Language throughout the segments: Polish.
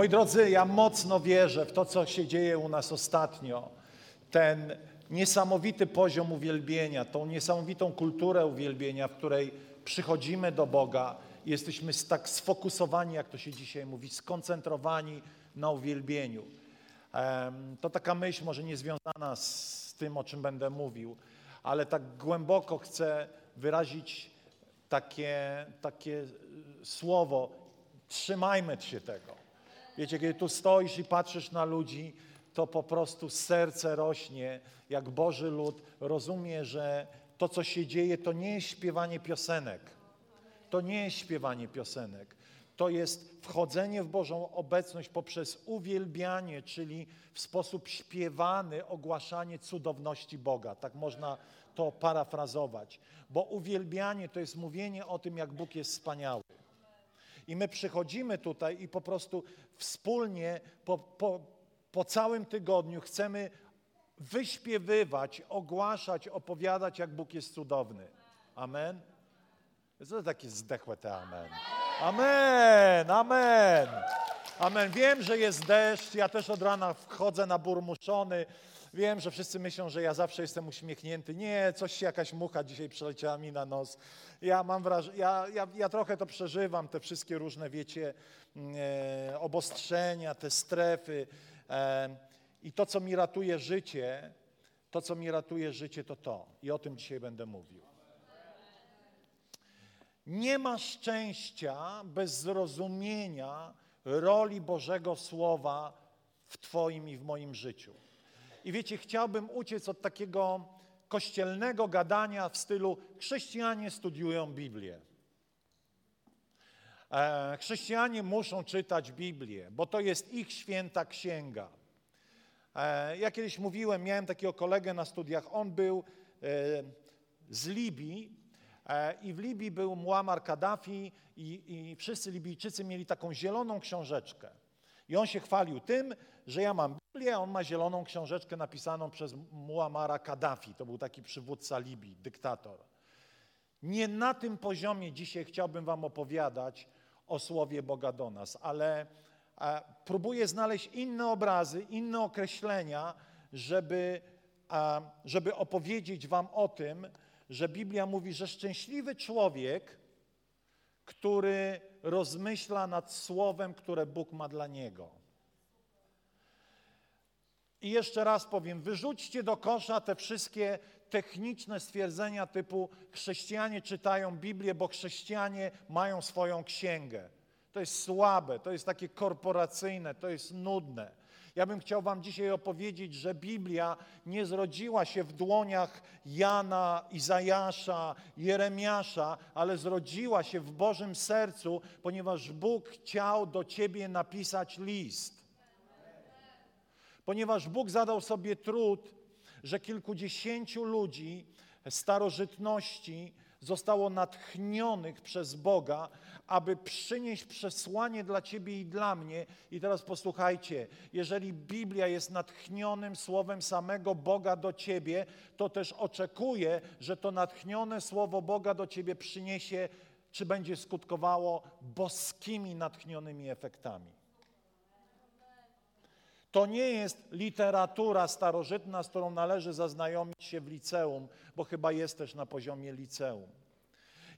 Moi drodzy, ja mocno wierzę w to, co się dzieje u nas ostatnio. Ten niesamowity poziom uwielbienia, tą niesamowitą kulturę uwielbienia, w której przychodzimy do Boga jesteśmy tak sfokusowani, jak to się dzisiaj mówi, skoncentrowani na uwielbieniu. To taka myśl może nie związana z tym, o czym będę mówił, ale tak głęboko chcę wyrazić takie, takie słowo, trzymajmy się tego. Wiecie, kiedy tu stoisz i patrzysz na ludzi, to po prostu serce rośnie, jak Boży lud rozumie, że to, co się dzieje, to nie jest śpiewanie piosenek. To nie jest śpiewanie piosenek. To jest wchodzenie w Bożą obecność poprzez uwielbianie, czyli w sposób śpiewany ogłaszanie cudowności Boga. Tak można to parafrazować. Bo uwielbianie to jest mówienie o tym, jak Bóg jest wspaniały. I my przychodzimy tutaj i po prostu wspólnie po, po, po całym tygodniu chcemy wyśpiewywać, ogłaszać, opowiadać, jak Bóg jest cudowny. Amen. To takie zdechłe te amen? Amen, amen. Amen. Wiem, że jest deszcz. Ja też od rana wchodzę na burmuszony. Wiem, że wszyscy myślą, że ja zawsze jestem uśmiechnięty. Nie, coś jakaś mucha dzisiaj przeleciała mi na nos. Ja mam wrażenie, ja, ja, ja trochę to przeżywam, te wszystkie różne, wiecie, mm, e, obostrzenia, te strefy. E, I to, co mi ratuje życie, to, co mi ratuje życie, to to. I o tym dzisiaj będę mówił. Nie ma szczęścia bez zrozumienia roli Bożego Słowa w Twoim i w moim życiu. I wiecie, chciałbym uciec od takiego kościelnego gadania w stylu chrześcijanie studiują Biblię. E, chrześcijanie muszą czytać Biblię, bo to jest ich święta księga. E, ja kiedyś mówiłem, miałem takiego kolegę na studiach, on był e, z Libii e, i w Libii był Muammar Kaddafi i, i wszyscy Libijczycy mieli taką zieloną książeczkę. I on się chwalił tym, że ja mam Biblię, a on ma zieloną książeczkę napisaną przez Muammara Kaddafi. To był taki przywódca Libii, dyktator. Nie na tym poziomie dzisiaj chciałbym wam opowiadać o słowie Boga do nas, ale e, próbuję znaleźć inne obrazy, inne określenia, żeby, żeby opowiedzieć wam o tym, że Biblia mówi, że szczęśliwy człowiek, który rozmyśla nad słowem, które Bóg ma dla niego. I jeszcze raz powiem, wyrzućcie do kosza te wszystkie techniczne stwierdzenia typu chrześcijanie czytają Biblię, bo chrześcijanie mają swoją księgę. To jest słabe, to jest takie korporacyjne, to jest nudne. Ja bym chciał Wam dzisiaj opowiedzieć, że Biblia nie zrodziła się w dłoniach Jana, Izajasza, Jeremiasza, ale zrodziła się w Bożym sercu, ponieważ Bóg chciał do Ciebie napisać list. Ponieważ Bóg zadał sobie trud, że kilkudziesięciu ludzi starożytności zostało natchnionych przez Boga, aby przynieść przesłanie dla Ciebie i dla mnie. I teraz posłuchajcie, jeżeli Biblia jest natchnionym słowem samego Boga do Ciebie, to też oczekuję, że to natchnione słowo Boga do Ciebie przyniesie, czy będzie skutkowało boskimi natchnionymi efektami. To nie jest literatura starożytna, z którą należy zaznajomić się w liceum, bo chyba jest też na poziomie liceum.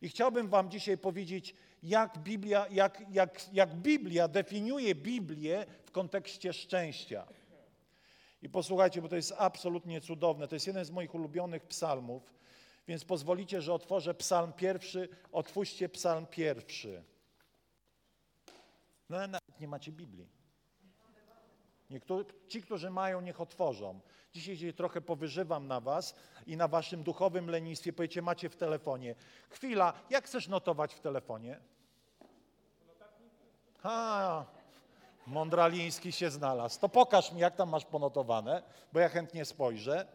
I chciałbym Wam dzisiaj powiedzieć, jak Biblia, jak, jak, jak Biblia definiuje Biblię w kontekście szczęścia. I posłuchajcie, bo to jest absolutnie cudowne. To jest jeden z moich ulubionych psalmów, więc pozwolicie, że otworzę psalm pierwszy. Otwórzcie psalm pierwszy. No, nawet nie macie Biblii. Niektórzy, ci, którzy mają, niech otworzą. Dzisiaj się trochę powyżywam na was i na waszym duchowym lenistwie. Powiecie, macie w telefonie. Chwila, jak chcesz notować w telefonie? Ha, Mądraliński się znalazł. To pokaż mi, jak tam masz ponotowane, bo ja chętnie spojrzę.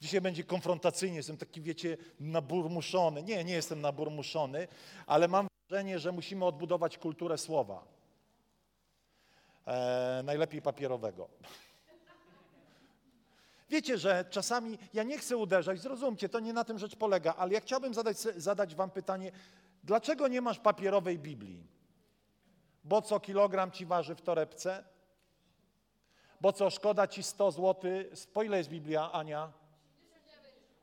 Dzisiaj będzie konfrontacyjnie, jestem taki, wiecie, naburmuszony. Nie, nie jestem naburmuszony, ale mam wrażenie, że musimy odbudować kulturę słowa. E, najlepiej papierowego. Wiecie, że czasami ja nie chcę uderzać, zrozumcie, to nie na tym rzecz polega, ale ja chciałbym zadać, zadać Wam pytanie, dlaczego nie masz papierowej Biblii? Bo co kilogram ci waży w torebce? Bo co szkoda ci 100 zł? Po ile jest Biblia, Ania?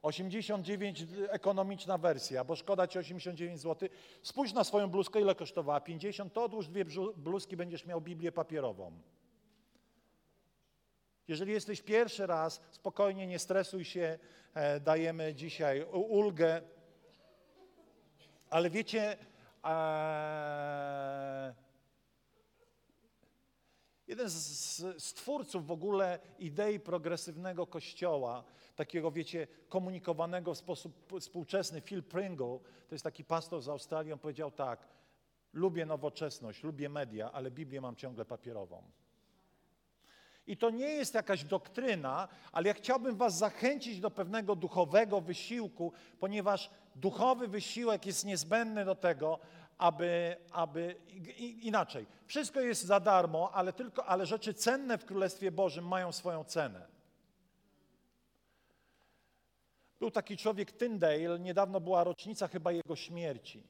89 ekonomiczna wersja, bo szkoda ci 89 zł. Spójrz na swoją bluzkę, ile kosztowała? 50, to odłóż dwie bluzki, będziesz miał Biblię papierową. Jeżeli jesteś pierwszy raz, spokojnie, nie stresuj się, e, dajemy dzisiaj ulgę. Ale wiecie, e, jeden z, z, twórców w ogóle idei progresywnego kościoła, takiego wiecie, komunikowanego w sposób współczesny, Phil Pringle, to jest taki pastor z Australii, on powiedział tak, lubię nowoczesność, lubię media, ale Biblię mam ciągle papierową. I to nie jest jakaś doktryna, ale ja chciałbym Was zachęcić do pewnego duchowego wysiłku, ponieważ duchowy wysiłek jest niezbędny do tego, aby, aby inaczej. Wszystko jest za darmo, ale, tylko, ale rzeczy cenne w Królestwie Bożym mają swoją cenę. Był taki człowiek Tyndale, niedawno była rocznica chyba jego śmierci.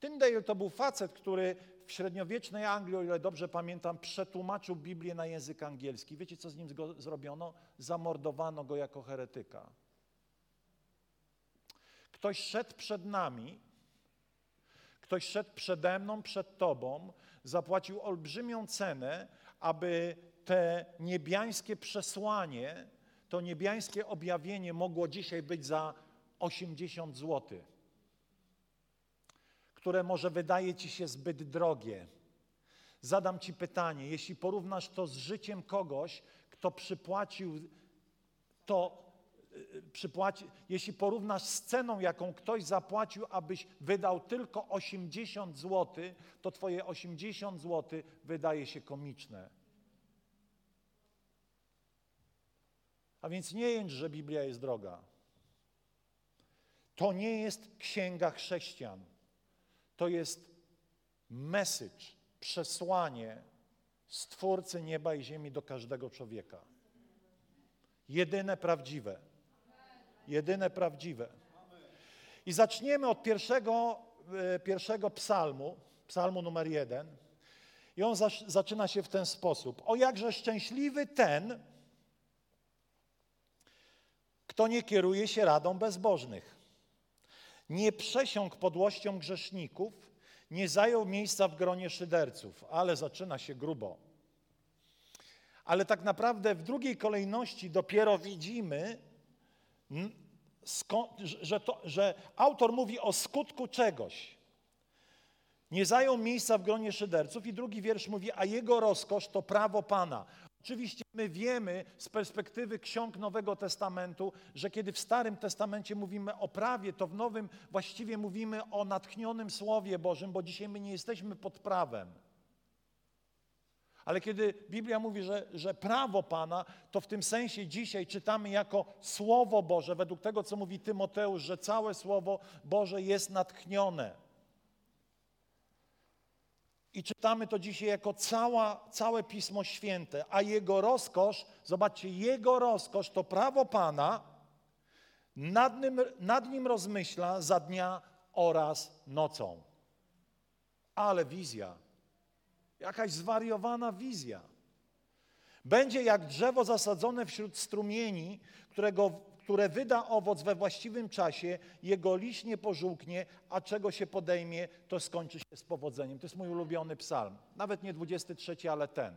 Tyndale to był facet, który w średniowiecznej Anglii, o ile dobrze pamiętam, przetłumaczył Biblię na język angielski. Wiecie, co z nim zrobiono? Zamordowano go jako heretyka. Ktoś szedł przed nami, ktoś szedł przede mną, przed tobą, zapłacił olbrzymią cenę, aby te niebiańskie przesłanie, to niebiańskie objawienie mogło dzisiaj być za 80 złotych które może wydaje ci się zbyt drogie. Zadam ci pytanie, jeśli porównasz to z życiem kogoś, kto przypłacił to, y, przypłaci, jeśli porównasz z ceną, jaką ktoś zapłacił, abyś wydał tylko 80 zł, to twoje 80 zł wydaje się komiczne. A więc nie jęcz, że Biblia jest droga. To nie jest księga chrześcijan to jest message, przesłanie Stwórcy nieba i ziemi do każdego człowieka. Jedyne prawdziwe. Jedyne prawdziwe. I zaczniemy od pierwszego, e, pierwszego psalmu, psalmu numer jeden. I on zaczyna się w ten sposób. O jakże szczęśliwy ten, kto nie kieruje się radą bezbożnych nie przesiąkł podłością grzeszników, nie zajął miejsca w gronie szyderców, ale zaczyna się grubo. Ale tak naprawdę w drugiej kolejności dopiero widzimy, że, to, że autor mówi o skutku czegoś. Nie zajął miejsca w gronie szyderców i drugi wiersz mówi, a jego rozkosz to prawo Pana. Oczywiście my wiemy z perspektywy ksiąg Nowego Testamentu, że kiedy w Starym Testamencie mówimy o prawie, to w Nowym właściwie mówimy o natchnionym Słowie Bożym, bo dzisiaj my nie jesteśmy pod prawem. Ale kiedy Biblia mówi, że, że prawo Pana, to w tym sensie dzisiaj czytamy jako Słowo Boże, według tego, co mówi Tymoteusz, że całe Słowo Boże jest natchnione. I czytamy to dzisiaj jako cała, całe Pismo Święte, a Jego rozkosz, zobaczcie, Jego rozkosz to prawo Pana, nad nim, nad nim rozmyśla za dnia oraz nocą. Ale wizja, jakaś zwariowana wizja. Będzie jak drzewo zasadzone wśród strumieni, którego które wyda owoc we właściwym czasie, jego liść nie pożółknie, a czego się podejmie, to skończy się z powodzeniem. To jest mój ulubiony psalm. Nawet nie 23, ale ten.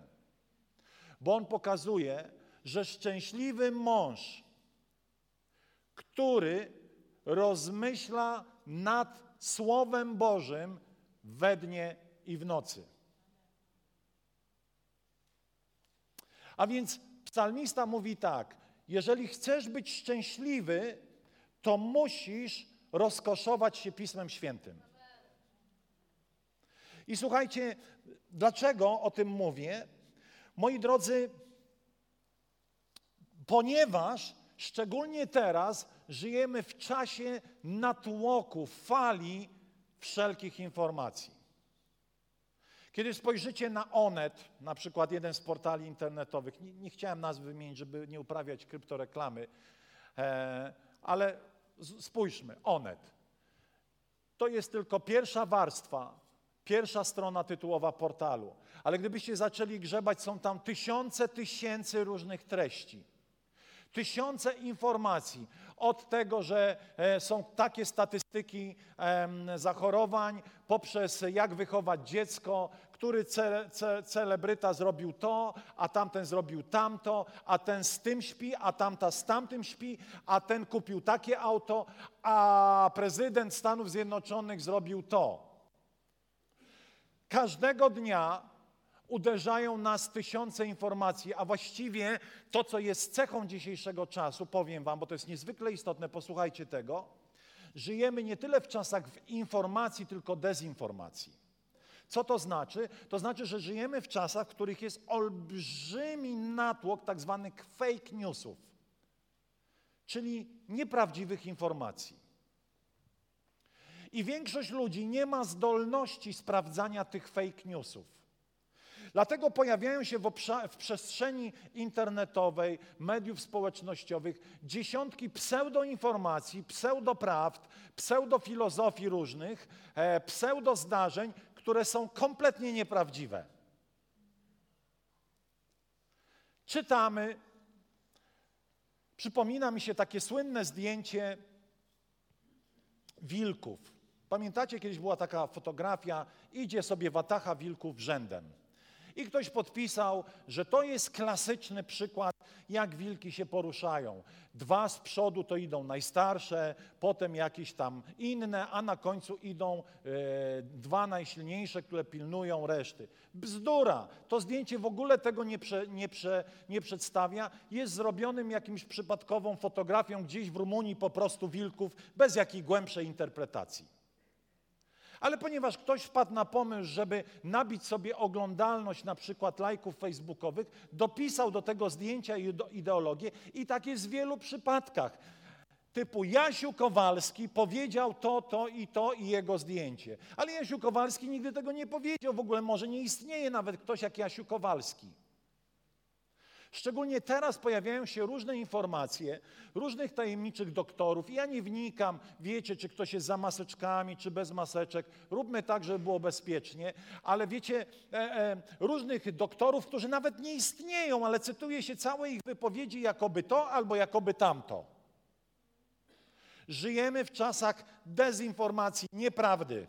Bo on pokazuje, że szczęśliwy mąż, który rozmyśla nad Słowem Bożym we dnie i w nocy. A więc psalmista mówi tak: jeżeli chcesz być szczęśliwy, to musisz rozkoszować się Pismem Świętym. I słuchajcie, dlaczego o tym mówię? Moi drodzy, ponieważ szczególnie teraz żyjemy w czasie natłoku, fali wszelkich informacji. Kiedy spojrzycie na Onet, na przykład jeden z portali internetowych, nie, nie chciałem nazwy wymienić, żeby nie uprawiać kryptoreklamy, e, ale spójrzmy, Onet. To jest tylko pierwsza warstwa, pierwsza strona tytułowa portalu. Ale gdybyście zaczęli grzebać, są tam tysiące, tysięcy różnych treści. Tysiące informacji od tego, że e, są takie statystyki zachorowań, poprzez jak wychować dziecko, który ce, ce, celebryta zrobił to, a tamten zrobił tamto, a ten z tym śpi, a tamta z tamtym śpi, a ten kupił takie auto, a prezydent Stanów Zjednoczonych zrobił to. Każdego dnia uderzają nas tysiące informacji, a właściwie to, co jest cechą dzisiejszego czasu, powiem Wam, bo to jest niezwykle istotne, posłuchajcie tego. Żyjemy nie tyle w czasach informacji, tylko dezinformacji. Co to znaczy? To znaczy, że żyjemy w czasach, w których jest olbrzymi natłok tak zwanych fake newsów, czyli nieprawdziwych informacji. I większość ludzi nie ma zdolności sprawdzania tych fake newsów. Dlatego pojawiają się w, w, przestrzeni internetowej, mediów społecznościowych dziesiątki pseudoinformacji, pseudoprawd, pseudofilozofii różnych, e, pseudozdarzeń, które są kompletnie nieprawdziwe. Czytamy, przypomina mi się takie słynne zdjęcie wilków. Pamiętacie, kiedyś była taka fotografia, idzie sobie watacha wilków rzędem. I ktoś podpisał, że to jest klasyczny przykład, jak wilki się poruszają. Dwa z przodu to idą najstarsze, potem jakieś tam inne, a na końcu idą e, dwa najsilniejsze, które pilnują reszty. Bzdura! To zdjęcie w ogóle tego nie, prze, nie, prze, nie przedstawia. Jest zrobionym jakimś przypadkową fotografią gdzieś w Rumunii po prostu wilków, bez jakiej głębszej interpretacji. Ale ponieważ ktoś wpadł na pomysł, żeby nabić sobie oglądalność na przykład lajków facebookowych, dopisał do tego zdjęcia ideologię i tak jest w wielu przypadkach. Typu Jasiu Kowalski powiedział to, to i to i jego zdjęcie. Ale Jasiu Kowalski nigdy tego nie powiedział, w ogóle może nie istnieje nawet ktoś jak Jasiu Kowalski. Szczególnie teraz pojawiają się różne informacje różnych tajemniczych doktorów. Ja nie wnikam, wiecie, czy ktoś jest za maseczkami, czy bez maseczek. Róbmy tak, żeby było bezpiecznie. Ale wiecie, e, e, różnych doktorów, którzy nawet nie istnieją, ale cytuje się całe ich wypowiedzi jakoby to albo jakoby tamto. Żyjemy w czasach dezinformacji, nieprawdy.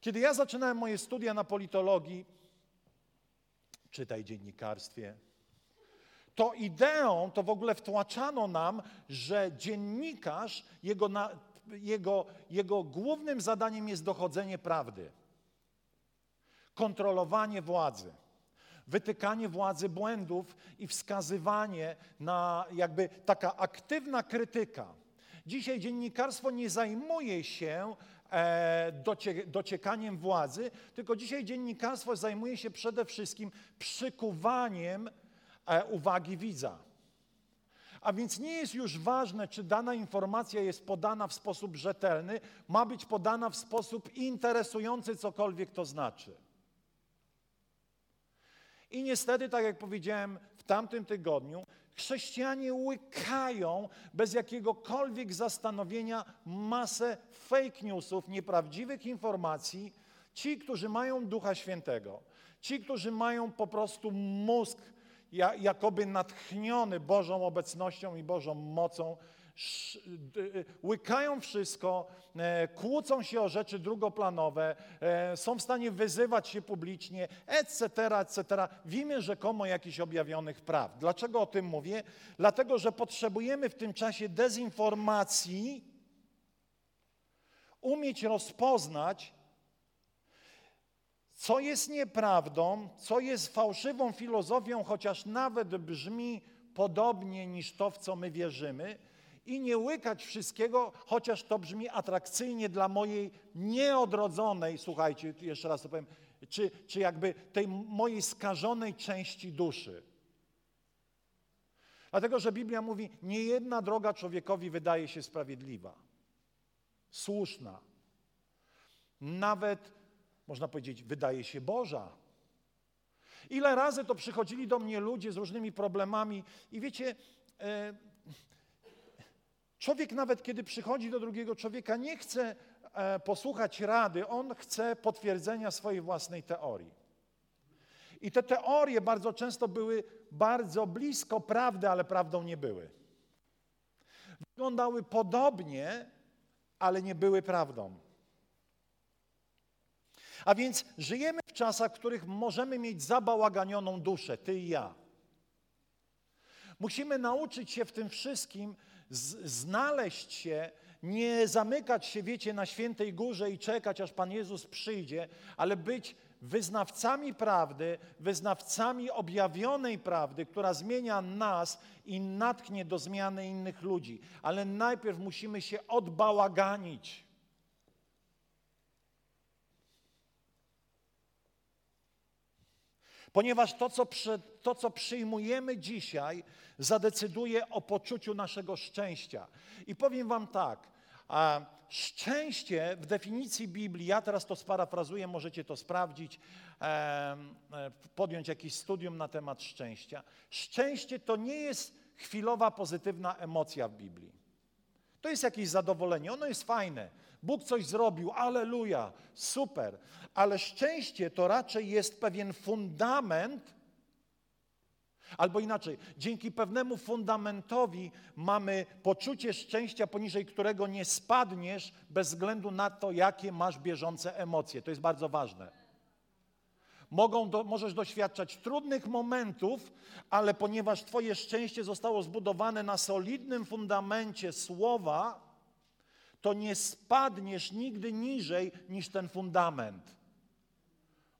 Kiedy ja zaczynałem moje studia na politologii, czytaj dziennikarstwie, to ideą to w ogóle wtłaczano nam, że dziennikarz, jego, jego, jego głównym zadaniem jest dochodzenie prawdy, kontrolowanie władzy, wytykanie władzy błędów i wskazywanie na jakby taka aktywna krytyka. Dzisiaj dziennikarstwo nie zajmuje się e, docie, dociekaniem władzy, tylko dzisiaj dziennikarstwo zajmuje się przede wszystkim przykuwaniem uwagi widza. A więc nie jest już ważne, czy dana informacja jest podana w sposób rzetelny, ma być podana w sposób interesujący, cokolwiek to znaczy. I niestety, tak jak powiedziałem w tamtym tygodniu, chrześcijanie łykają bez jakiegokolwiek zastanowienia masę fake newsów, nieprawdziwych informacji. Ci, którzy mają Ducha Świętego, ci, którzy mają po prostu mózg jakoby natchniony Bożą obecnością i Bożą mocą, łykają wszystko, e, kłócą się o rzeczy drugoplanowe, e, są w stanie wyzywać się publicznie, etc., etc., w imię rzekomo jakichś objawionych praw. Dlaczego o tym mówię? Dlatego, że potrzebujemy w tym czasie dezinformacji umieć rozpoznać co jest nieprawdą, co jest fałszywą filozofią, chociaż nawet brzmi podobnie niż to, w co my wierzymy, i nie łykać wszystkiego, chociaż to brzmi atrakcyjnie dla mojej nieodrodzonej, słuchajcie, jeszcze raz to powiem, czy, czy jakby tej mojej skażonej części duszy. Dlatego, że Biblia mówi, nie jedna droga człowiekowi wydaje się sprawiedliwa, słuszna. Nawet, można powiedzieć, wydaje się Boża. Ile razy to przychodzili do mnie ludzie z różnymi problemami i wiecie, e, człowiek nawet kiedy przychodzi do drugiego człowieka, nie chce e, posłuchać rady, on chce potwierdzenia swojej własnej teorii. I te teorie bardzo często były bardzo blisko prawdy, ale prawdą nie były. Wyglądały podobnie, ale nie były prawdą. A więc żyjemy w czasach, w których możemy mieć zabałaganioną duszę, ty i ja. Musimy nauczyć się w tym wszystkim znaleźć się, nie zamykać się, wiecie, na świętej górze i czekać, aż Pan Jezus przyjdzie, ale być wyznawcami prawdy, wyznawcami objawionej prawdy, która zmienia nas i natchnie do zmiany innych ludzi. Ale najpierw musimy się odbałaganić. Ponieważ to co, przy, to, co przyjmujemy dzisiaj, zadecyduje o poczuciu naszego szczęścia. I powiem Wam tak, a szczęście w definicji Biblii, ja teraz to sparafrazuję, możecie to sprawdzić, e, podjąć jakieś studium na temat szczęścia. Szczęście to nie jest chwilowa pozytywna emocja w Biblii. To jest jakieś zadowolenie, ono jest fajne. Bóg coś zrobił, aleluja, super. Ale szczęście to raczej jest pewien fundament, Albo inaczej, dzięki pewnemu fundamentowi mamy poczucie szczęścia, poniżej którego nie spadniesz bez względu na to, jakie masz bieżące emocje. To jest bardzo ważne. Mogą do, możesz doświadczać trudnych momentów, ale ponieważ Twoje szczęście zostało zbudowane na solidnym fundamencie słowa, to nie spadniesz nigdy niżej niż ten fundament.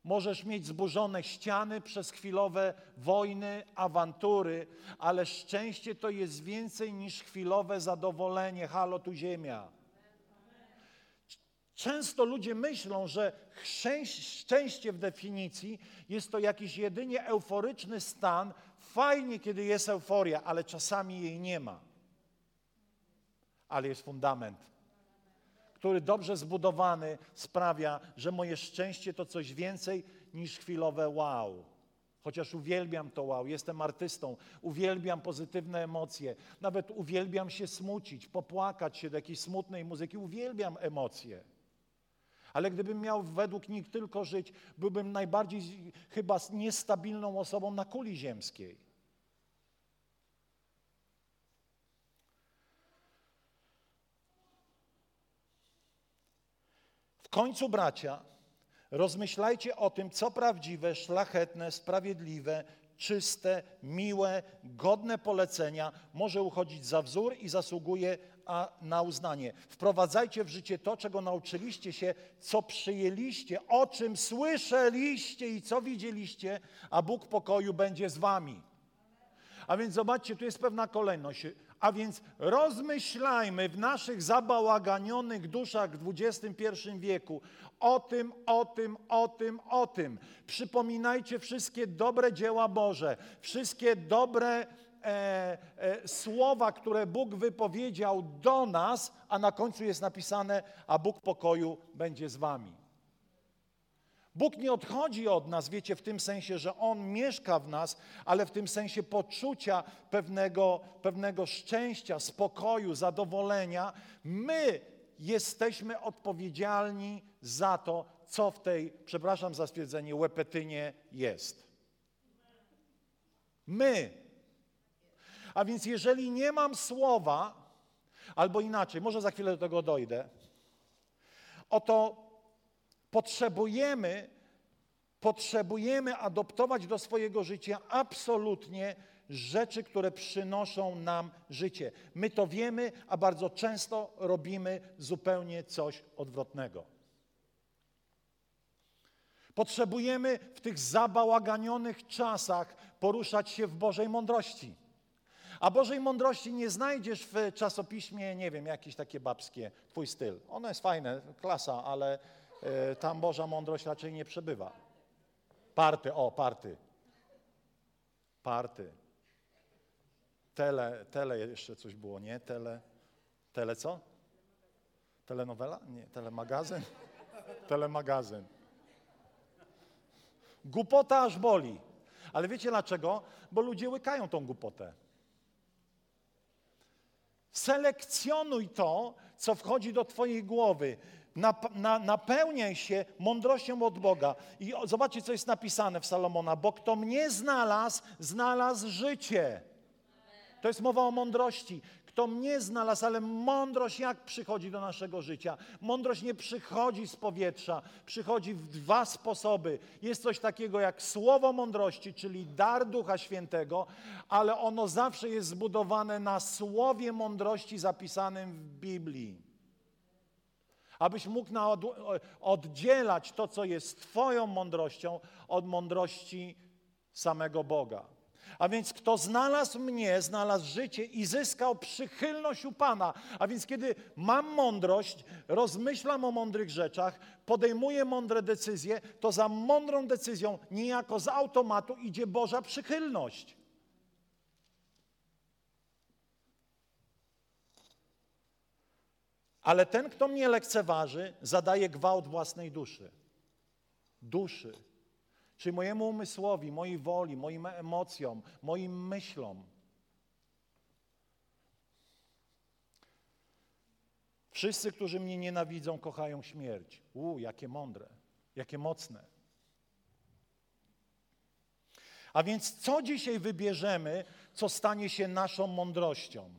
Możesz mieć zburzone ściany przez chwilowe wojny, awantury, ale szczęście to jest więcej niż chwilowe zadowolenie. Halo, tu ziemia. Często ludzie myślą, że szczęście w definicji jest to jakiś jedynie euforyczny stan. Fajnie, kiedy jest euforia, ale czasami jej nie ma. Ale jest fundament który dobrze zbudowany sprawia, że moje szczęście to coś więcej niż chwilowe wow. Chociaż uwielbiam to wow, jestem artystą, uwielbiam pozytywne emocje, nawet uwielbiam się smucić, popłakać się do jakiejś smutnej muzyki, uwielbiam emocje. Ale gdybym miał według nich tylko żyć, byłbym najbardziej chyba niestabilną osobą na kuli ziemskiej. W końcu, bracia, rozmyślajcie o tym, co prawdziwe, szlachetne, sprawiedliwe, czyste, miłe, godne polecenia może uchodzić za wzór i zasługuje a, na uznanie. Wprowadzajcie w życie to, czego nauczyliście się, co przyjęliście, o czym słyszeliście i co widzieliście, a Bóg pokoju będzie z wami. A więc zobaczcie, tu jest pewna kolejność. A więc rozmyślajmy w naszych zabałaganionych duszach w XXI wieku o tym, o tym, o tym, o tym. Przypominajcie wszystkie dobre dzieła Boże, wszystkie dobre e, e, słowa, które Bóg wypowiedział do nas, a na końcu jest napisane, a Bóg pokoju będzie z wami. Bóg nie odchodzi od nas, wiecie, w tym sensie, że On mieszka w nas, ale w tym sensie poczucia pewnego, pewnego szczęścia, spokoju, zadowolenia. My jesteśmy odpowiedzialni za to, co w tej, przepraszam za stwierdzenie, łepetynie jest. My. A więc jeżeli nie mam słowa, albo inaczej, może za chwilę do tego dojdę, oto Potrzebujemy, potrzebujemy adoptować do swojego życia absolutnie rzeczy, które przynoszą nam życie. My to wiemy, a bardzo często robimy zupełnie coś odwrotnego. Potrzebujemy w tych zabałaganionych czasach poruszać się w Bożej mądrości. A Bożej mądrości nie znajdziesz w czasopiśmie, nie wiem, jakieś takie babskie, twój styl. Ono jest fajne, klasa, ale tam Boża mądrość raczej nie przebywa. Party, o, party. Party. Tele, tele jeszcze coś było, nie? Tele, tele co? Telenowela? Nie, telemagazyn? Telemagazyn. Głupota aż boli. Ale wiecie dlaczego? Bo ludzie łykają tą głupotę. Selekcjonuj to, co wchodzi do Twojej głowy. Nap, na, napełniaj się mądrością od Boga. I zobaczcie, co jest napisane w Salomona. Bo kto mnie znalazł, znalazł życie. To jest mowa o mądrości. Kto mnie znalazł, ale mądrość jak przychodzi do naszego życia? Mądrość nie przychodzi z powietrza, przychodzi w dwa sposoby. Jest coś takiego jak słowo mądrości, czyli dar Ducha Świętego, ale ono zawsze jest zbudowane na słowie mądrości zapisanym w Biblii. Abyś mógł oddzielać to, co jest Twoją mądrością, od mądrości samego Boga. A więc kto znalazł mnie, znalazł życie i zyskał przychylność u Pana. A więc kiedy mam mądrość, rozmyślam o mądrych rzeczach, podejmuję mądre decyzje, to za mądrą decyzją niejako z automatu idzie Boża przychylność. Ale ten, kto mnie lekceważy, zadaje gwałt własnej duszy. Duszy. Czyli mojemu umysłowi, mojej woli, moim emocjom, moim myślom. Wszyscy, którzy mnie nienawidzą, kochają śmierć. U, jakie mądre, jakie mocne. A więc co dzisiaj wybierzemy, co stanie się naszą mądrością?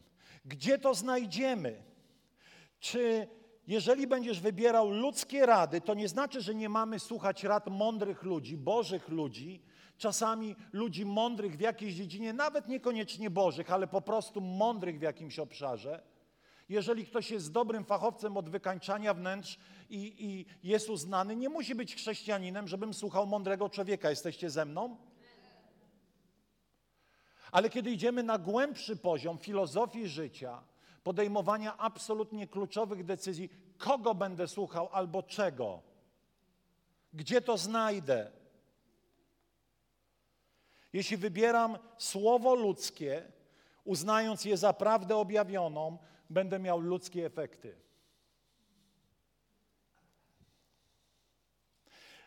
Gdzie to znajdziemy? Czy jeżeli będziesz wybierał ludzkie rady, to nie znaczy, że nie mamy słuchać rad mądrych ludzi, bożych ludzi, czasami ludzi mądrych w jakiejś dziedzinie, nawet niekoniecznie bożych, ale po prostu mądrych w jakimś obszarze. Jeżeli ktoś jest dobrym fachowcem od wykańczania wnętrz i, i jest uznany, nie musi być chrześcijaninem, żebym słuchał mądrego człowieka. Jesteście ze mną? Ale kiedy idziemy na głębszy poziom filozofii życia, podejmowania absolutnie kluczowych decyzji, kogo będę słuchał albo czego, gdzie to znajdę. Jeśli wybieram słowo ludzkie, uznając je za prawdę objawioną, będę miał ludzkie efekty.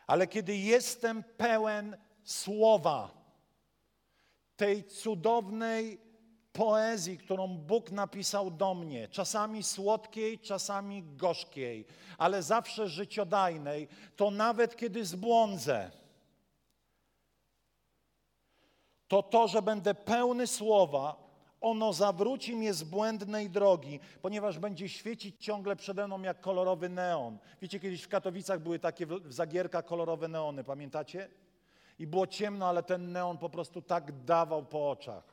Ale kiedy jestem pełen słowa, tej cudownej poezji, którą Bóg napisał do mnie, czasami słodkiej, czasami gorzkiej, ale zawsze życiodajnej, to nawet kiedy zbłądzę, to to, że będę pełny słowa, ono zawróci mnie z błędnej drogi, ponieważ będzie świecić ciągle przede mną jak kolorowy neon. Wiecie, kiedyś w Katowicach były takie w Zagierka kolorowe neony, pamiętacie? I było ciemno, ale ten neon po prostu tak dawał po oczach.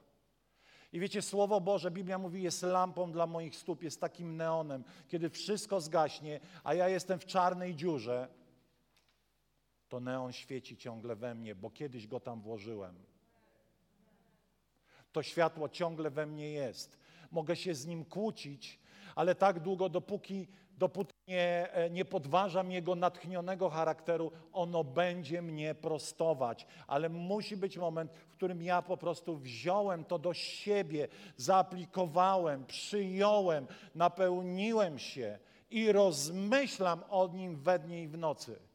I wiecie, Słowo Boże, Biblia mówi, jest lampą dla moich stóp, jest takim neonem. Kiedy wszystko zgaśnie, a ja jestem w czarnej dziurze, to neon świeci ciągle we mnie, bo kiedyś go tam włożyłem. To światło ciągle we mnie jest. Mogę się z nim kłócić, ale tak długo, dopóki, dopóki nie, e, nie podważam jego natchnionego charakteru, ono będzie mnie prostować. Ale musi być moment, w którym ja po prostu wziąłem to do siebie, zaaplikowałem, przyjąłem, napełniłem się i rozmyślam o nim we dnie i w nocy.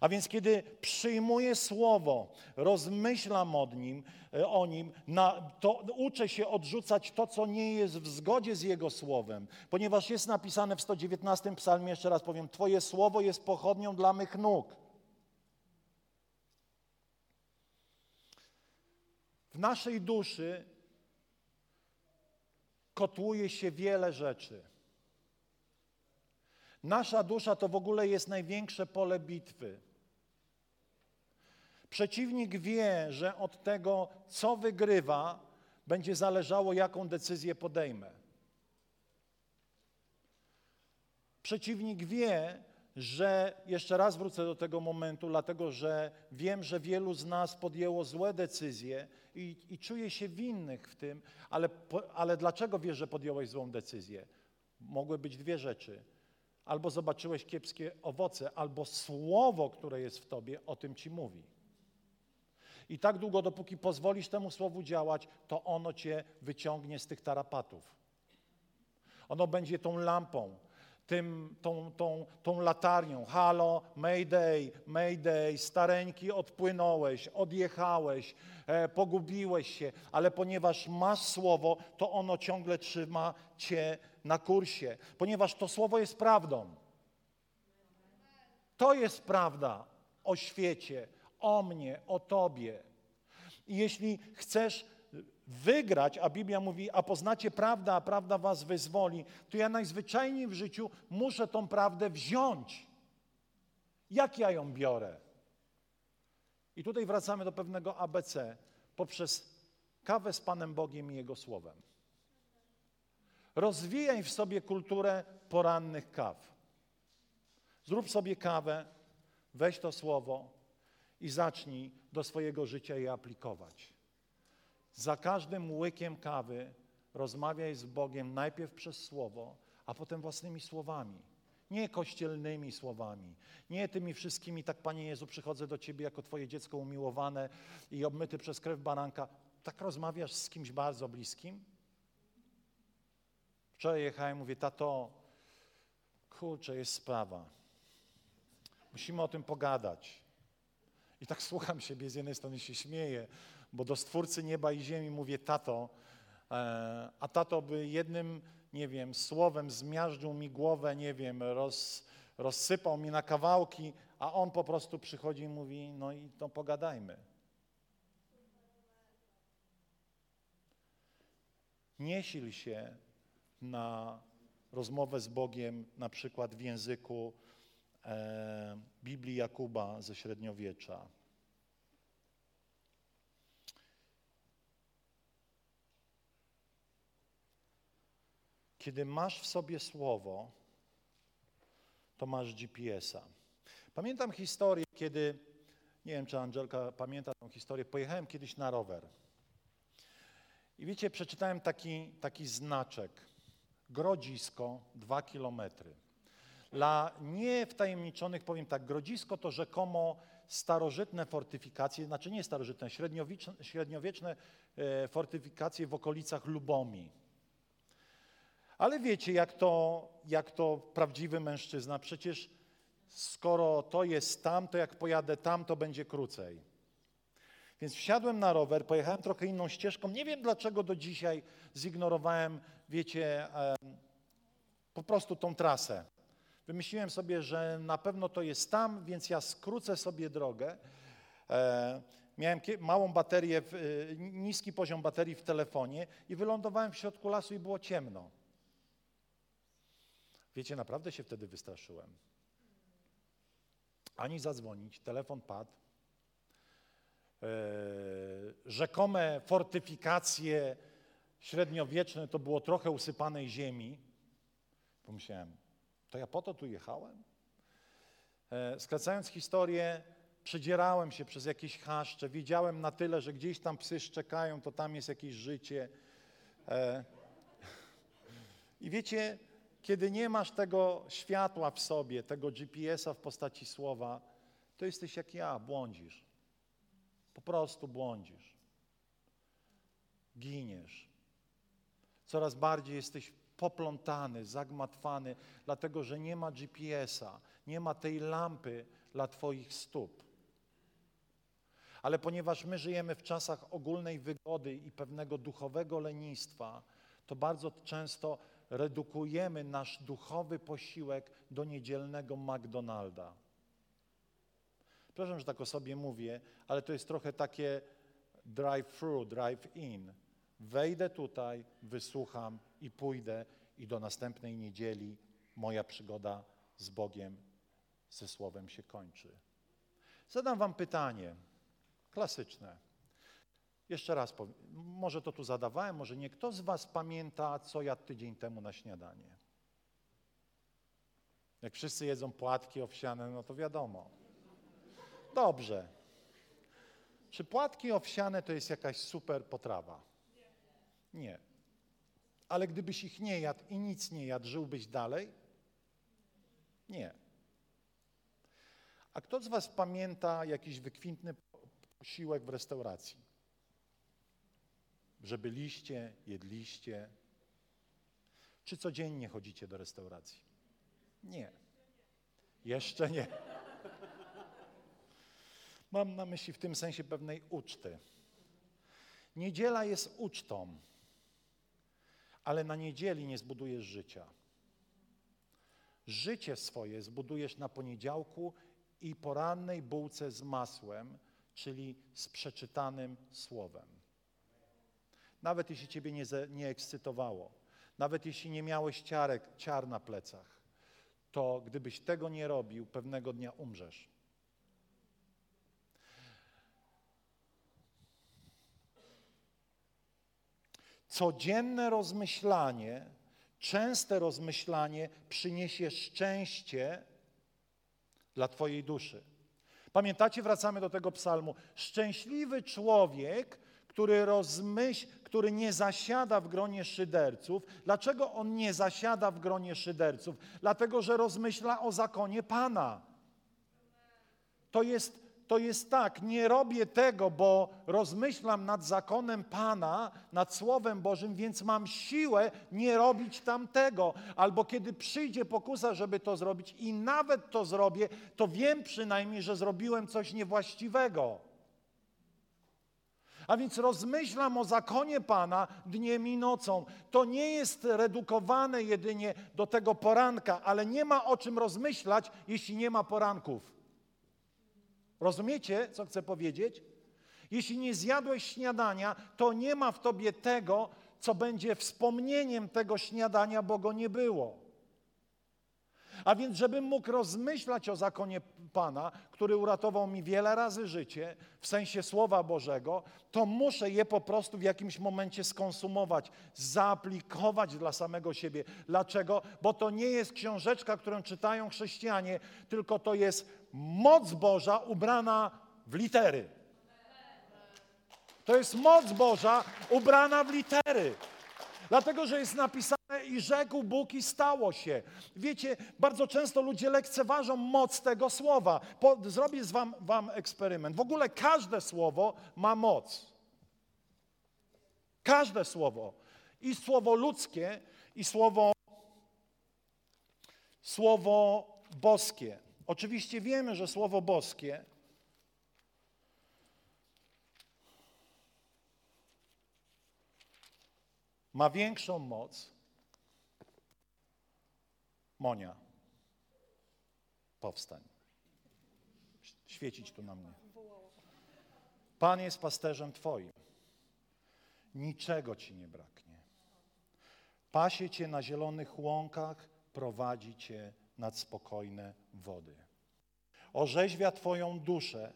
A więc kiedy przyjmuję słowo, rozmyślam o nim, e, o nim na, to uczę się odrzucać to, co nie jest w zgodzie z Jego słowem. Ponieważ jest napisane w 119 psalmie, jeszcze raz powiem, Twoje słowo jest pochodnią dla mych nóg. W naszej duszy kotłuje się wiele rzeczy. Nasza dusza to w ogóle jest największe pole bitwy. Przeciwnik wie, że od tego, co wygrywa, będzie zależało, jaką decyzję podejmę. Przeciwnik wie, że jeszcze raz wrócę do tego momentu, dlatego że wiem, że wielu z nas podjęło złe decyzje i, i czuję się winnych w tym, ale, ale dlaczego wiesz, że podjąłeś złą decyzję? Mogły być dwie rzeczy. Albo zobaczyłeś kiepskie owoce, albo słowo, które jest w tobie, o tym ci mówi. I tak długo, dopóki pozwolisz temu słowu działać, to ono cię wyciągnie z tych tarapatów. Ono będzie tą lampą, tym, tą, tą, tą latarnią. Halo, mayday, mayday, stareńki, odpłynąłeś, odjechałeś, e, pogubiłeś się, ale ponieważ masz słowo, to ono ciągle trzyma cię na kursie, ponieważ to słowo jest prawdą. To jest prawda o świecie, o mnie, o tobie. I jeśli chcesz wygrać, a Biblia mówi, a poznacie prawdę, a prawda was wyzwoli, to ja najzwyczajniej w życiu muszę tą prawdę wziąć. Jak ja ją biorę? I tutaj wracamy do pewnego ABC poprzez kawę z Panem Bogiem i Jego Słowem. Rozwijaj w sobie kulturę porannych kaw. Zrób sobie kawę, weź to słowo i zacznij do swojego życia je aplikować. Za każdym łykiem kawy rozmawiaj z Bogiem najpierw przez słowo, a potem własnymi słowami. Nie kościelnymi słowami, nie tymi wszystkimi, tak Panie Jezu, przychodzę do Ciebie jako Twoje dziecko umiłowane i obmyty przez krew baranka. Tak rozmawiasz z kimś bardzo bliskim? Wczoraj jechałem, mówię, tato, kurczę, jest sprawa. Musimy o tym pogadać. I tak słucham siebie, z jednej strony się śmieję, bo do Stwórcy nieba i ziemi mówię tato, e, a tato by jednym, nie wiem, słowem zmiażdżył mi głowę, nie wiem, roz, rozsypał mi na kawałki, a on po prostu przychodzi i mówi, no i to pogadajmy. Nie sil się na rozmowę z Bogiem, na przykład w języku Biblii Jakuba ze średniowiecza. Kiedy masz w sobie słowo, to masz GPS-a. Pamiętam historię, kiedy, nie wiem czy Angelka pamięta tę historię, pojechałem kiedyś na rower. I wiecie, przeczytałem taki, taki znaczek. Grodzisko, dwa kilometry. Dla niewtajemniczonych powiem tak, Grodzisko to rzekomo starożytne fortyfikacje, znaczy nie starożytne, średniowieczne, średniowieczne e, fortyfikacje w okolicach Lubomi. Ale wiecie, jak to, jak to prawdziwy mężczyzna, przecież skoro to jest tam, to jak pojadę tam, to będzie krócej. Więc wsiadłem na rower, pojechałem trochę inną ścieżką. Nie wiem dlaczego do dzisiaj zignorowałem, wiecie, po prostu tą trasę. Wymyśliłem sobie, że na pewno to jest tam, więc ja skrócę sobie drogę. E, miałem małą baterię, e, niski poziom baterii w telefonie i wylądowałem w środku lasu i było ciemno. Wiecie, naprawdę się wtedy wystraszyłem. Ani zadzwonić, telefon padł. Eee, rzekome fortyfikacje średniowieczne to było trochę usypanej ziemi. Pomyślałem, to ja po to tu jechałem? Eee, skracając historię, przedzierałem się przez jakieś chaszcze, wiedziałem na tyle, że gdzieś tam psy szczekają, to tam jest jakieś życie. Eee, I wiecie, kiedy nie masz tego światła w sobie, tego GPS-a w postaci słowa, to jesteś jak ja, błądzisz. Po prostu błądzisz. Giniesz. Coraz bardziej jesteś poplątany, zagmatwany, dlatego że nie ma GPS-a, nie ma tej lampy dla Twoich stóp. Ale ponieważ my żyjemy w czasach ogólnej wygody i pewnego duchowego lenistwa, to bardzo często redukujemy nasz duchowy posiłek do niedzielnego McDonalda. Przepraszam, że tak o sobie mówię, ale to jest trochę takie drive-thru, drive-in. Wejdę tutaj, wysłucham i pójdę i do następnej niedzieli moja przygoda z Bogiem, ze Słowem się kończy. Zadam wam pytanie, klasyczne. Jeszcze raz powiem, może to tu zadawałem, może nie. Kto z Was pamięta, co jadł tydzień temu na śniadanie? Jak wszyscy jedzą płatki owsiane, no to wiadomo. Dobrze. Czy płatki owsiane to jest jakaś super potrawa? Nie. Ale gdybyś ich nie jadł i nic nie jadł, żyłbyś dalej? Nie. A kto z Was pamięta jakiś wykwintny posiłek w restauracji? Że byliście, jedliście? Czy codziennie chodzicie do restauracji? Nie. Jeszcze nie. Mam na myśli w tym sensie pewnej uczty. Niedziela jest ucztą, ale na niedzieli nie zbudujesz życia. Życie swoje zbudujesz na poniedziałku i porannej bułce z masłem, czyli z przeczytanym słowem. Nawet jeśli ciebie nie, nie ekscytowało, nawet jeśli nie miałeś ciarek, ciar na plecach, to gdybyś tego nie robił, pewnego dnia umrzesz. Codzienne rozmyślanie, częste rozmyślanie przyniesie szczęście dla Twojej duszy. Pamiętacie, wracamy do tego psalmu. Szczęśliwy człowiek, który rozmyśl, który nie zasiada w gronie szyderców. Dlaczego on nie zasiada w gronie szyderców? Dlatego, że rozmyśla o zakonie Pana. To jest to jest tak, nie robię tego, bo rozmyślam nad zakonem Pana, nad Słowem Bożym, więc mam siłę nie robić tamtego. Albo kiedy przyjdzie pokusa, żeby to zrobić i nawet to zrobię, to wiem przynajmniej, że zrobiłem coś niewłaściwego. A więc rozmyślam o zakonie Pana dniem i nocą. To nie jest redukowane jedynie do tego poranka, ale nie ma o czym rozmyślać, jeśli nie ma poranków. Rozumiecie, co chcę powiedzieć? Jeśli nie zjadłeś śniadania, to nie ma w tobie tego, co będzie wspomnieniem tego śniadania, bo go nie było. A więc, żebym mógł rozmyślać o zakonie Pana, który uratował mi wiele razy życie, w sensie Słowa Bożego, to muszę je po prostu w jakimś momencie skonsumować, zaaplikować dla samego siebie. Dlaczego? Bo to nie jest książeczka, którą czytają chrześcijanie, tylko to jest moc Boża ubrana w litery. To jest moc Boża ubrana w litery. Dlatego, że jest napisane i rzekł Bóg i stało się. Wiecie, bardzo często ludzie lekceważą moc tego słowa. Po, zrobię z wam, wam eksperyment. W ogóle każde słowo ma moc. Każde słowo. I słowo ludzkie, i słowo, słowo boskie. Oczywiście wiemy, że słowo boskie ma większą moc. Monia, powstań. Świecić tu na mnie. Pan jest pasterzem Twoim. Niczego Ci nie braknie. Pasie Cię na zielonych łąkach, prowadzi Cię nad spokojne wody. Orzeźwia Twoją duszę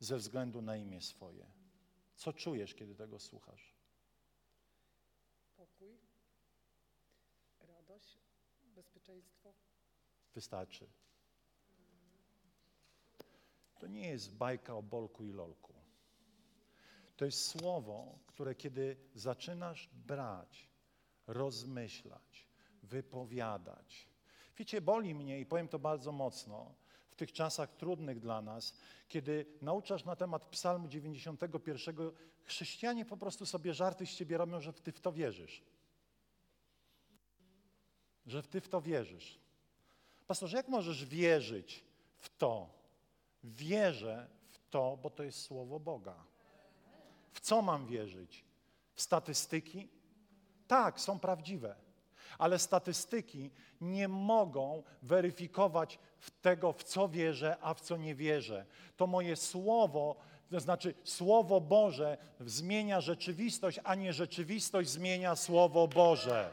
ze względu na imię swoje. Co czujesz, kiedy tego słuchasz? Pokój, radość, bezpieczeństwo. Wystarczy. To nie jest bajka o bolku i lolku. To jest słowo, które kiedy zaczynasz brać, rozmyślać, wypowiadać. Wiecie, boli mnie i powiem to bardzo mocno, w tych czasach trudnych dla nas, kiedy nauczasz na temat Psalmu 91, chrześcijanie po prostu sobie żarty z ciebie robią, że ty w to wierzysz. Że ty w to wierzysz. Pastorze, jak możesz wierzyć w to? Wierzę w to, bo to jest słowo Boga. W co mam wierzyć? W statystyki? Tak, są prawdziwe. Ale statystyki nie mogą weryfikować tego, w co wierzę, a w co nie wierzę. To moje słowo, to znaczy Słowo Boże zmienia rzeczywistość, a nie rzeczywistość zmienia Słowo Boże.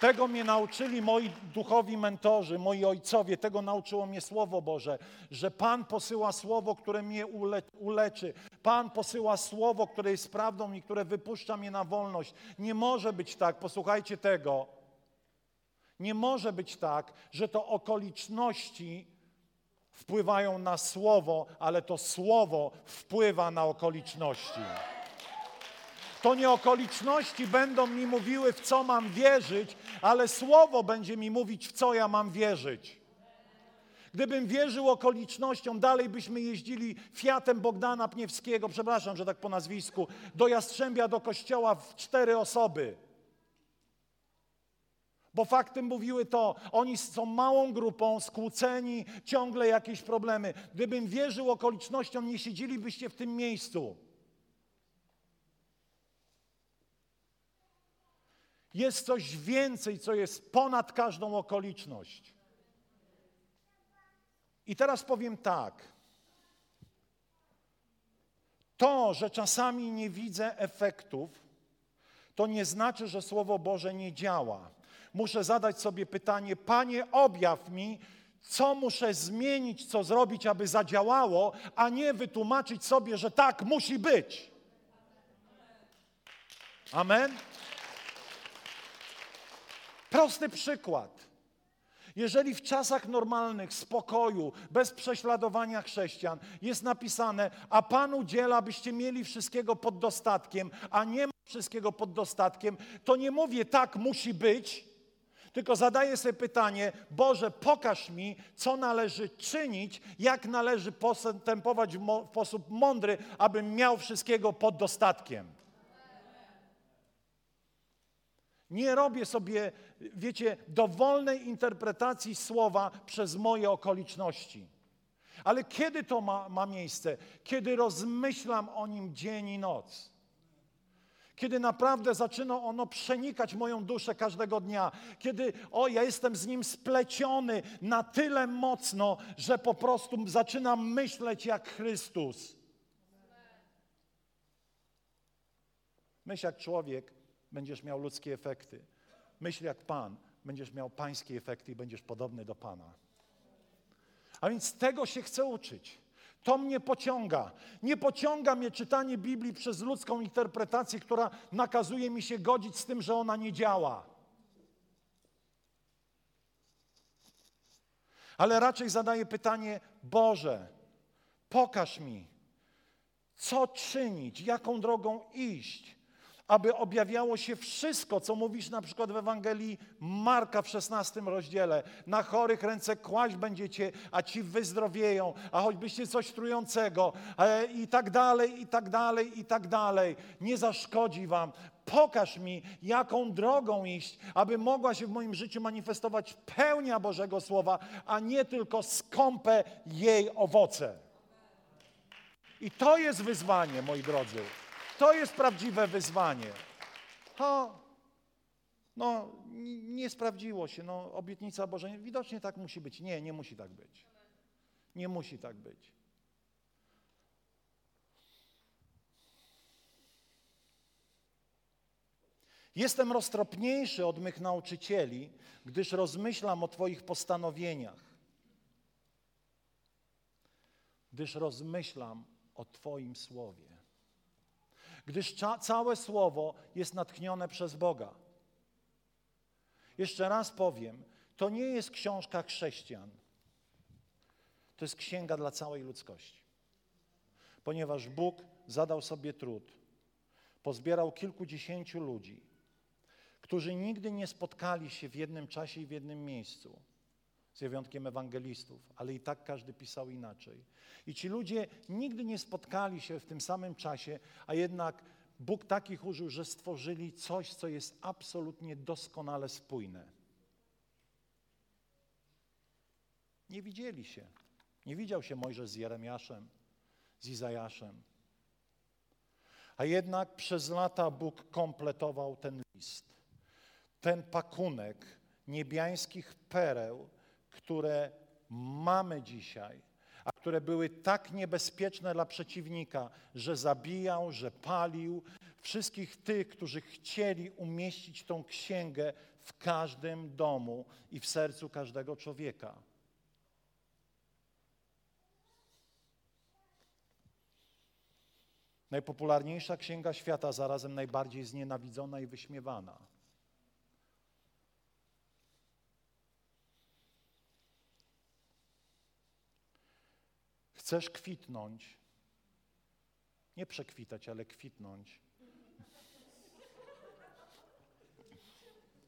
Tego mnie nauczyli moi duchowi mentorzy, moi ojcowie, tego nauczyło mnie Słowo Boże, że Pan posyła Słowo, które mnie ule, uleczy. Pan posyła Słowo, które jest prawdą i które wypuszcza mnie na wolność. Nie może być tak, posłuchajcie tego, nie może być tak, że to okoliczności wpływają na Słowo, ale to Słowo wpływa na okoliczności. To nie okoliczności będą mi mówiły, w co mam wierzyć, ale Słowo będzie mi mówić, w co ja mam wierzyć. Gdybym wierzył okolicznościom, dalej byśmy jeździli Fiatem Bogdana Pniewskiego, przepraszam, że tak po nazwisku, do Jastrzębia, do kościoła w cztery osoby. Bo fakty mówiły to, oni są małą grupą, skłóceni, ciągle jakieś problemy. Gdybym wierzył okolicznościom, nie siedzielibyście w tym miejscu. Jest coś więcej, co jest ponad każdą okoliczność. I teraz powiem tak. To, że czasami nie widzę efektów, to nie znaczy, że Słowo Boże nie działa. Muszę zadać sobie pytanie: Panie, objaw mi, co muszę zmienić, co zrobić, aby zadziałało, a nie wytłumaczyć sobie, że tak musi być. Amen. Prosty przykład. Jeżeli w czasach normalnych, spokoju, bez prześladowania chrześcijan jest napisane, a Pan udziela, byście mieli wszystkiego pod dostatkiem, a nie ma wszystkiego pod dostatkiem, to nie mówię tak musi być, tylko zadaję sobie pytanie, Boże, pokaż mi, co należy czynić, jak należy postępować w sposób mądry, abym miał wszystkiego pod dostatkiem. Nie robię sobie, wiecie, dowolnej interpretacji słowa przez moje okoliczności. Ale kiedy to ma, ma miejsce? Kiedy rozmyślam o nim dzień i noc. Kiedy naprawdę zaczyna ono przenikać moją duszę każdego dnia. Kiedy, o, ja jestem z nim spleciony na tyle mocno, że po prostu zaczynam myśleć jak Chrystus. Myśl jak człowiek, będziesz miał ludzkie efekty. Myśl jak Pan, będziesz miał pańskie efekty i będziesz podobny do Pana. A więc tego się chcę uczyć. To mnie pociąga. Nie pociąga mnie czytanie Biblii przez ludzką interpretację, która nakazuje mi się godzić z tym, że ona nie działa. Ale raczej zadaję pytanie: Boże, pokaż mi, co czynić, jaką drogą iść, aby objawiało się wszystko, co mówisz na przykład w Ewangelii Marka w 16 rozdziale. Na chorych ręce kłaść będziecie, a ci wyzdrowieją, a choćbyście coś trującego e, i tak dalej, i tak dalej, i tak dalej. Nie zaszkodzi wam. Pokaż mi, jaką drogą iść, aby mogła się w moim życiu manifestować pełnia Bożego Słowa, a nie tylko skąpe jej owoce. I to jest wyzwanie, moi drodzy. To jest prawdziwe wyzwanie. To, no, nie sprawdziło się. No, obietnica Boża, widocznie tak musi być. Nie, nie musi tak być. Nie musi tak być. Jestem roztropniejszy od mych nauczycieli, gdyż rozmyślam o Twoich postanowieniach. Gdyż rozmyślam o Twoim słowie gdyż całe słowo jest natchnione przez Boga. Jeszcze raz powiem, to nie jest książka chrześcijan. To jest księga dla całej ludzkości. Ponieważ Bóg zadał sobie trud, pozbierał kilkudziesięciu ludzi, którzy nigdy nie spotkali się w jednym czasie i w jednym miejscu z wyjątkiem ewangelistów, ale i tak każdy pisał inaczej. I ci ludzie nigdy nie spotkali się w tym samym czasie, a jednak Bóg takich użył, że stworzyli coś, co jest absolutnie doskonale spójne. Nie widzieli się. Nie widział się Mojżesz z Jeremiaszem, z Izajaszem. A jednak przez lata Bóg kompletował ten list, ten pakunek niebiańskich pereł, które mamy dzisiaj, a które były tak niebezpieczne dla przeciwnika, że zabijał, że palił wszystkich tych, którzy chcieli umieścić tą księgę w każdym domu i w sercu każdego człowieka. Najpopularniejsza księga świata, zarazem najbardziej znienawidzona i wyśmiewana. Chcesz kwitnąć, nie przekwitać, ale kwitnąć.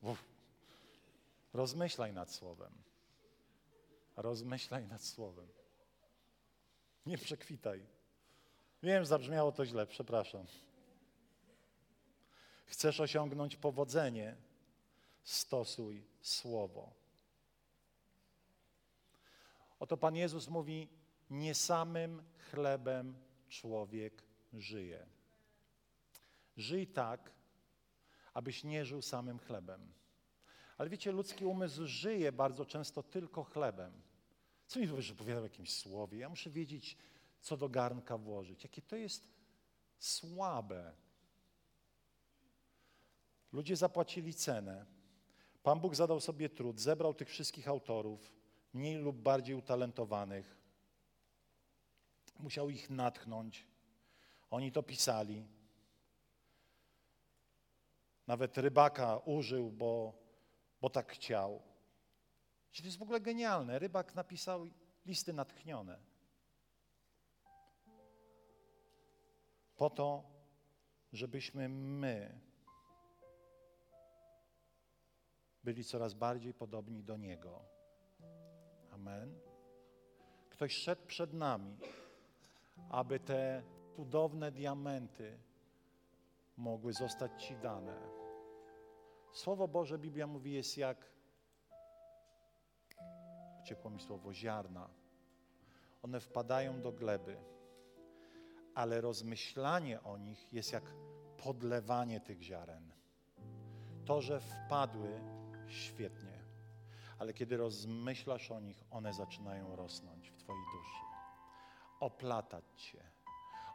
Uf. Rozmyślaj nad słowem. Rozmyślaj nad słowem. Nie przekwitaj. Wiem, zabrzmiało to źle, przepraszam. Chcesz osiągnąć powodzenie, stosuj słowo. Oto Pan Jezus mówi: Nie samym chlebem człowiek żyje. Żyj tak, abyś nie żył samym chlebem. Ale wiecie, ludzki umysł żyje bardzo często tylko chlebem. Co mi powiesz, że opowiadam o jakimś słowie? Ja muszę wiedzieć, co do garnka włożyć. Jakie to jest słabe. Ludzie zapłacili cenę. Pan Bóg zadał sobie trud, zebrał tych wszystkich autorów, mniej lub bardziej utalentowanych. Musiał ich natchnąć. Oni to pisali. Nawet rybaka użył, bo, bo tak chciał. To jest w ogóle genialne. Rybak napisał listy natchnione. Po to, żebyśmy my byli coraz bardziej podobni do Niego. Amen. Ktoś szedł przed nami, aby te cudowne diamenty mogły zostać Ci dane. Słowo Boże, Biblia mówi, jest jak, ciepło mi słowo, ziarna. One wpadają do gleby, ale rozmyślanie o nich jest jak podlewanie tych ziaren. To, że wpadły, świetnie, ale kiedy rozmyślasz o nich, one zaczynają rosnąć w Twojej duszy, oplatać Cię.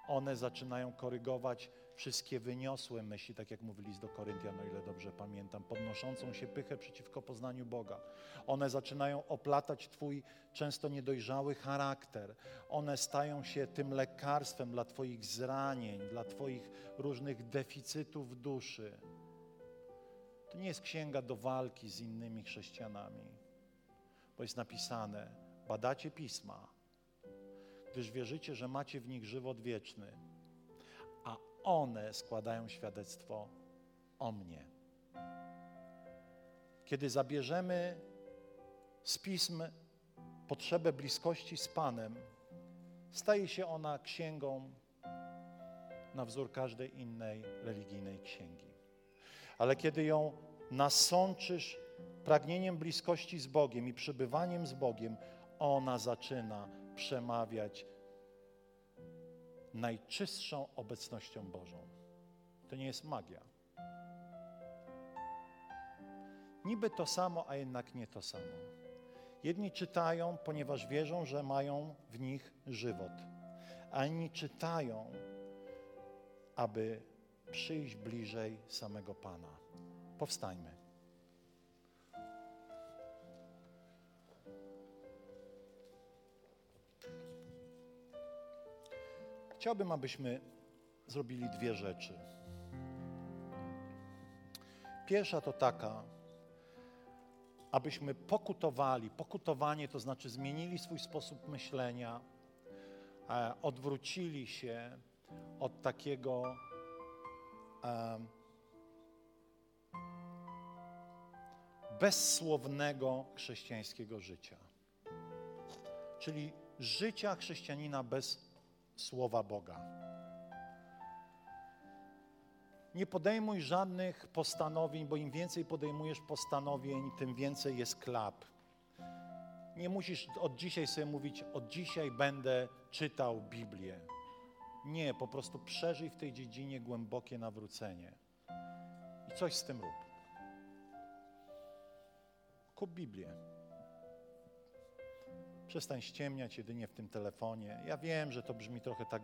One zaczynają korygować wszystkie wyniosłe myśli, tak jak mówili do Koryntian, o ile dobrze pamiętam, podnoszącą się pychę przeciwko poznaniu Boga. One zaczynają oplatać Twój często niedojrzały charakter. One stają się tym lekarstwem dla Twoich zranień, dla Twoich różnych deficytów duszy. To nie jest księga do walki z innymi chrześcijanami, bo jest napisane: badacie pisma, gdyż wierzycie, że macie w nich żywot wieczny, a one składają świadectwo o mnie. Kiedy zabierzemy z pism potrzebę bliskości z Panem, staje się ona księgą na wzór każdej innej religijnej księgi. Ale kiedy ją nasączysz pragnieniem bliskości z Bogiem i przybywaniem z Bogiem, ona zaczyna przemawiać najczystszą obecnością Bożą. To nie jest magia. Niby to samo, a jednak nie to samo. Jedni czytają, ponieważ wierzą, że mają w nich żywot, a inni czytają, aby przyjść bliżej samego Pana. Powstańmy. Chciałbym, abyśmy zrobili dwie rzeczy. Pierwsza to taka, abyśmy pokutowali. Pokutowanie to znaczy zmienili swój sposób myślenia, e, odwrócili się od takiego e, bezsłownego chrześcijańskiego życia. Czyli życia chrześcijanina bez słowa Boga. Nie podejmuj żadnych postanowień, bo im więcej podejmujesz postanowień, tym więcej jest klap. Nie musisz od dzisiaj sobie mówić, od dzisiaj będę czytał Biblię. Nie, po prostu przeżyj w tej dziedzinie głębokie nawrócenie. I coś z tym rób. Kup Biblię. Przestań ściemniać jedynie w tym telefonie. Ja wiem, że to brzmi trochę tak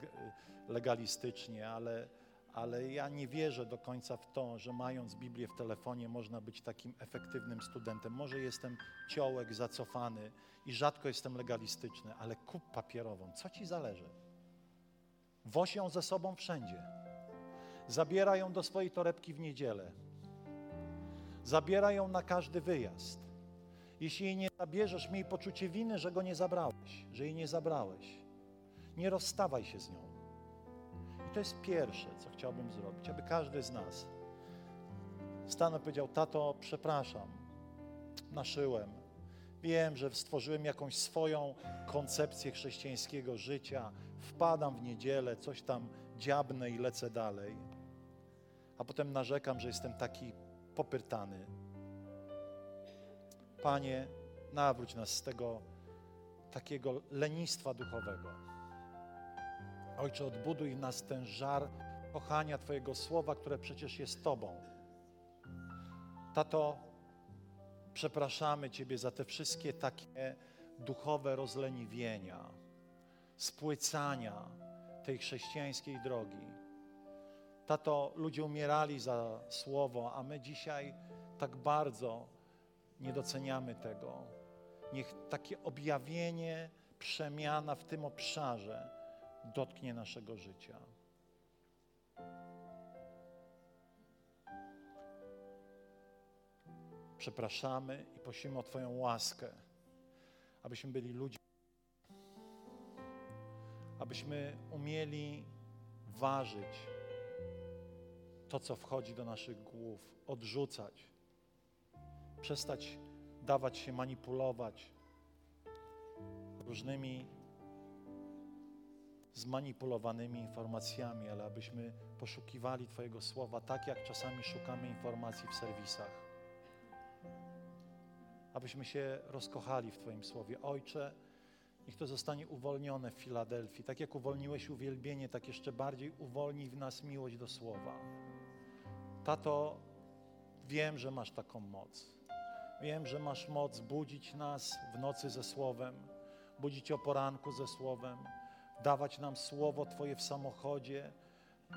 legalistycznie, ale, ale ja nie wierzę do końca w to, że mając Biblię w telefonie można być takim efektywnym studentem. Może jestem ciołek, zacofany i rzadko jestem legalistyczny, ale kup papierową. Co ci zależy? Woź ją ze sobą wszędzie. Zabieraj ją do swojej torebki w niedzielę. Zabieraj ją na każdy wyjazd. Jeśli jej nie zabierzesz, miej poczucie winy, że go nie zabrałeś, że jej nie zabrałeś. Nie rozstawaj się z nią. I to jest pierwsze, co chciałbym zrobić, aby każdy z nas stanął i powiedział: Tato, przepraszam, naszyłem. Wiem, że stworzyłem jakąś swoją koncepcję chrześcijańskiego życia. Wpadam w niedzielę, coś tam dziabnę i lecę dalej. A potem narzekam, że jestem taki popyrtany. Panie, nawróć nas z tego takiego lenistwa duchowego. Ojcze, odbuduj nas ten żar kochania Twojego słowa, które przecież jest Tobą. Tato, przepraszamy Ciebie za te wszystkie takie duchowe rozleniwienia, spłycania tej chrześcijańskiej drogi. Tato, ludzie umierali za słowo, a my dzisiaj tak bardzo nie doceniamy tego. Niech takie objawienie, przemiana w tym obszarze dotknie naszego życia. Przepraszamy i prosimy o Twoją łaskę, abyśmy byli ludźmi, abyśmy umieli ważyć to, co wchodzi do naszych głów, odrzucać, przestać dawać się manipulować różnymi zmanipulowanymi informacjami, ale abyśmy poszukiwali Twojego słowa tak, jak czasami szukamy informacji w serwisach. Abyśmy się rozkochali w Twoim słowie. Ojcze, niech to zostanie uwolnione w Filadelfii. Tak jak uwolniłeś uwielbienie, tak jeszcze bardziej uwolnij w nas miłość do słowa. Tato, wiem, że masz taką moc. Wiem, że masz moc budzić nas w nocy ze Słowem, budzić o poranku ze Słowem, dawać nam Słowo Twoje w samochodzie.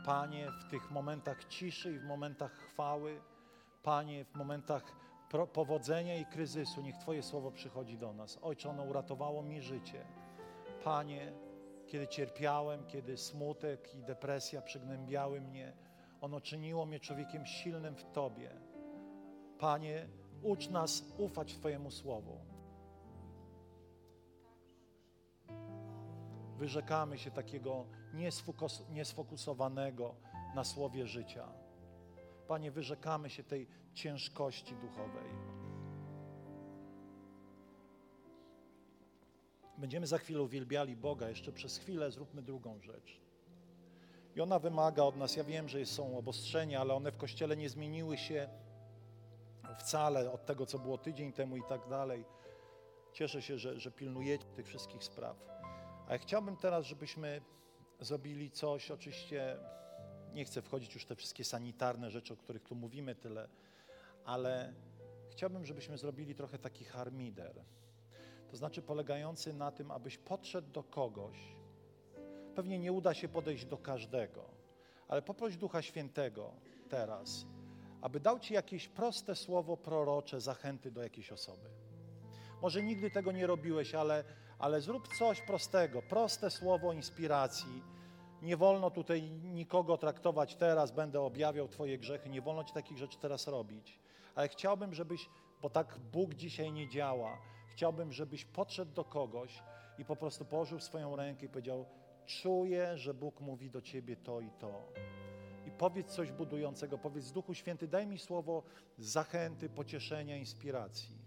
Panie, w tych momentach ciszy i w momentach chwały, Panie, w momentach powodzenia i kryzysu, niech Twoje Słowo przychodzi do nas. Ojcze, ono uratowało mi życie. Panie, kiedy cierpiałem, kiedy smutek i depresja przygnębiały mnie, ono czyniło mnie człowiekiem silnym w Tobie. Panie, ucz nas ufać Twojemu Słowu. Wyrzekamy się takiego niesfokusowanego na Słowie życia. Panie, wyrzekamy się tej ciężkości duchowej. Będziemy za chwilę uwielbiali Boga. Jeszcze przez chwilę zróbmy drugą rzecz. I ona wymaga od nas, ja wiem, że są obostrzenia, ale one w Kościele nie zmieniły się wcale od tego, co było tydzień temu i tak dalej. Cieszę się, że, że pilnujecie tych wszystkich spraw. A ja chciałbym teraz, żebyśmy zrobili coś, oczywiście nie chcę wchodzić już w te wszystkie sanitarne rzeczy, o których tu mówimy tyle, ale chciałbym, żebyśmy zrobili trochę taki harmider. To znaczy polegający na tym, abyś podszedł do kogoś, Pewnie nie uda się podejść do każdego, ale poproś Ducha Świętego teraz, aby dał Ci jakieś proste słowo prorocze, zachęty do jakiejś osoby. Może nigdy tego nie robiłeś, ale, ale zrób coś prostego, proste słowo inspiracji. Nie wolno tutaj nikogo traktować teraz, będę objawiał Twoje grzechy, nie wolno Ci takich rzeczy teraz robić. Ale chciałbym, żebyś, bo tak Bóg dzisiaj nie działa, chciałbym, żebyś podszedł do kogoś i po prostu położył swoją rękę i powiedział: czuję, że Bóg mówi do ciebie to i to. Powiedz coś budującego, powiedz Duchu Święty, daj mi słowo zachęty, pocieszenia, inspiracji.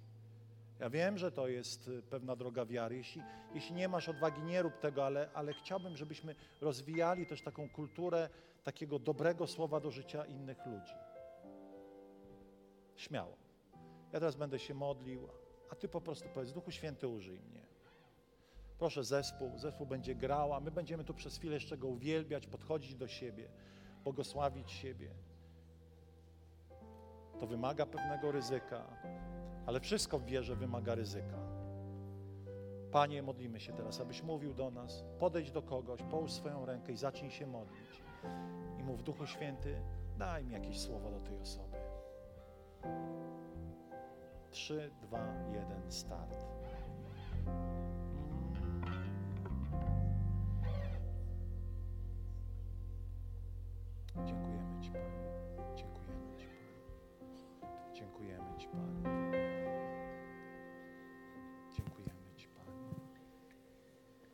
Ja wiem, że to jest y, pewna droga wiary. Jeśli, jeśli nie masz odwagi, nie rób tego, ale, ale chciałbym, żebyśmy rozwijali też taką kulturę takiego dobrego słowa do życia innych ludzi. Śmiało. Ja teraz będę się modlił, a Ty po prostu powiedz, Duchu Święty, użyj mnie. Proszę zespół, zespół będzie grał, a my będziemy tu przez chwilę jeszcze go uwielbiać, podchodzić do siebie, błogosławić siebie. To wymaga pewnego ryzyka, ale wszystko w wierze wymaga ryzyka. Panie, modlimy się teraz, abyś mówił do nas, podejdź do kogoś, połóż swoją rękę i zacznij się modlić. I mów, Duchu Święty, daj mi jakieś słowo do tej osoby. Trzy, dwa, jeden, start. Dziękujemy Ci, Panie. Dziękujemy Ci, Panie. Dziękujemy Ci, Panie. Dziękujemy Ci, Panie.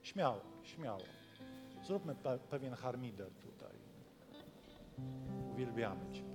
Śmiało, śmiało. Zróbmy pe pewien harmider tutaj. Uwielbiamy Cię.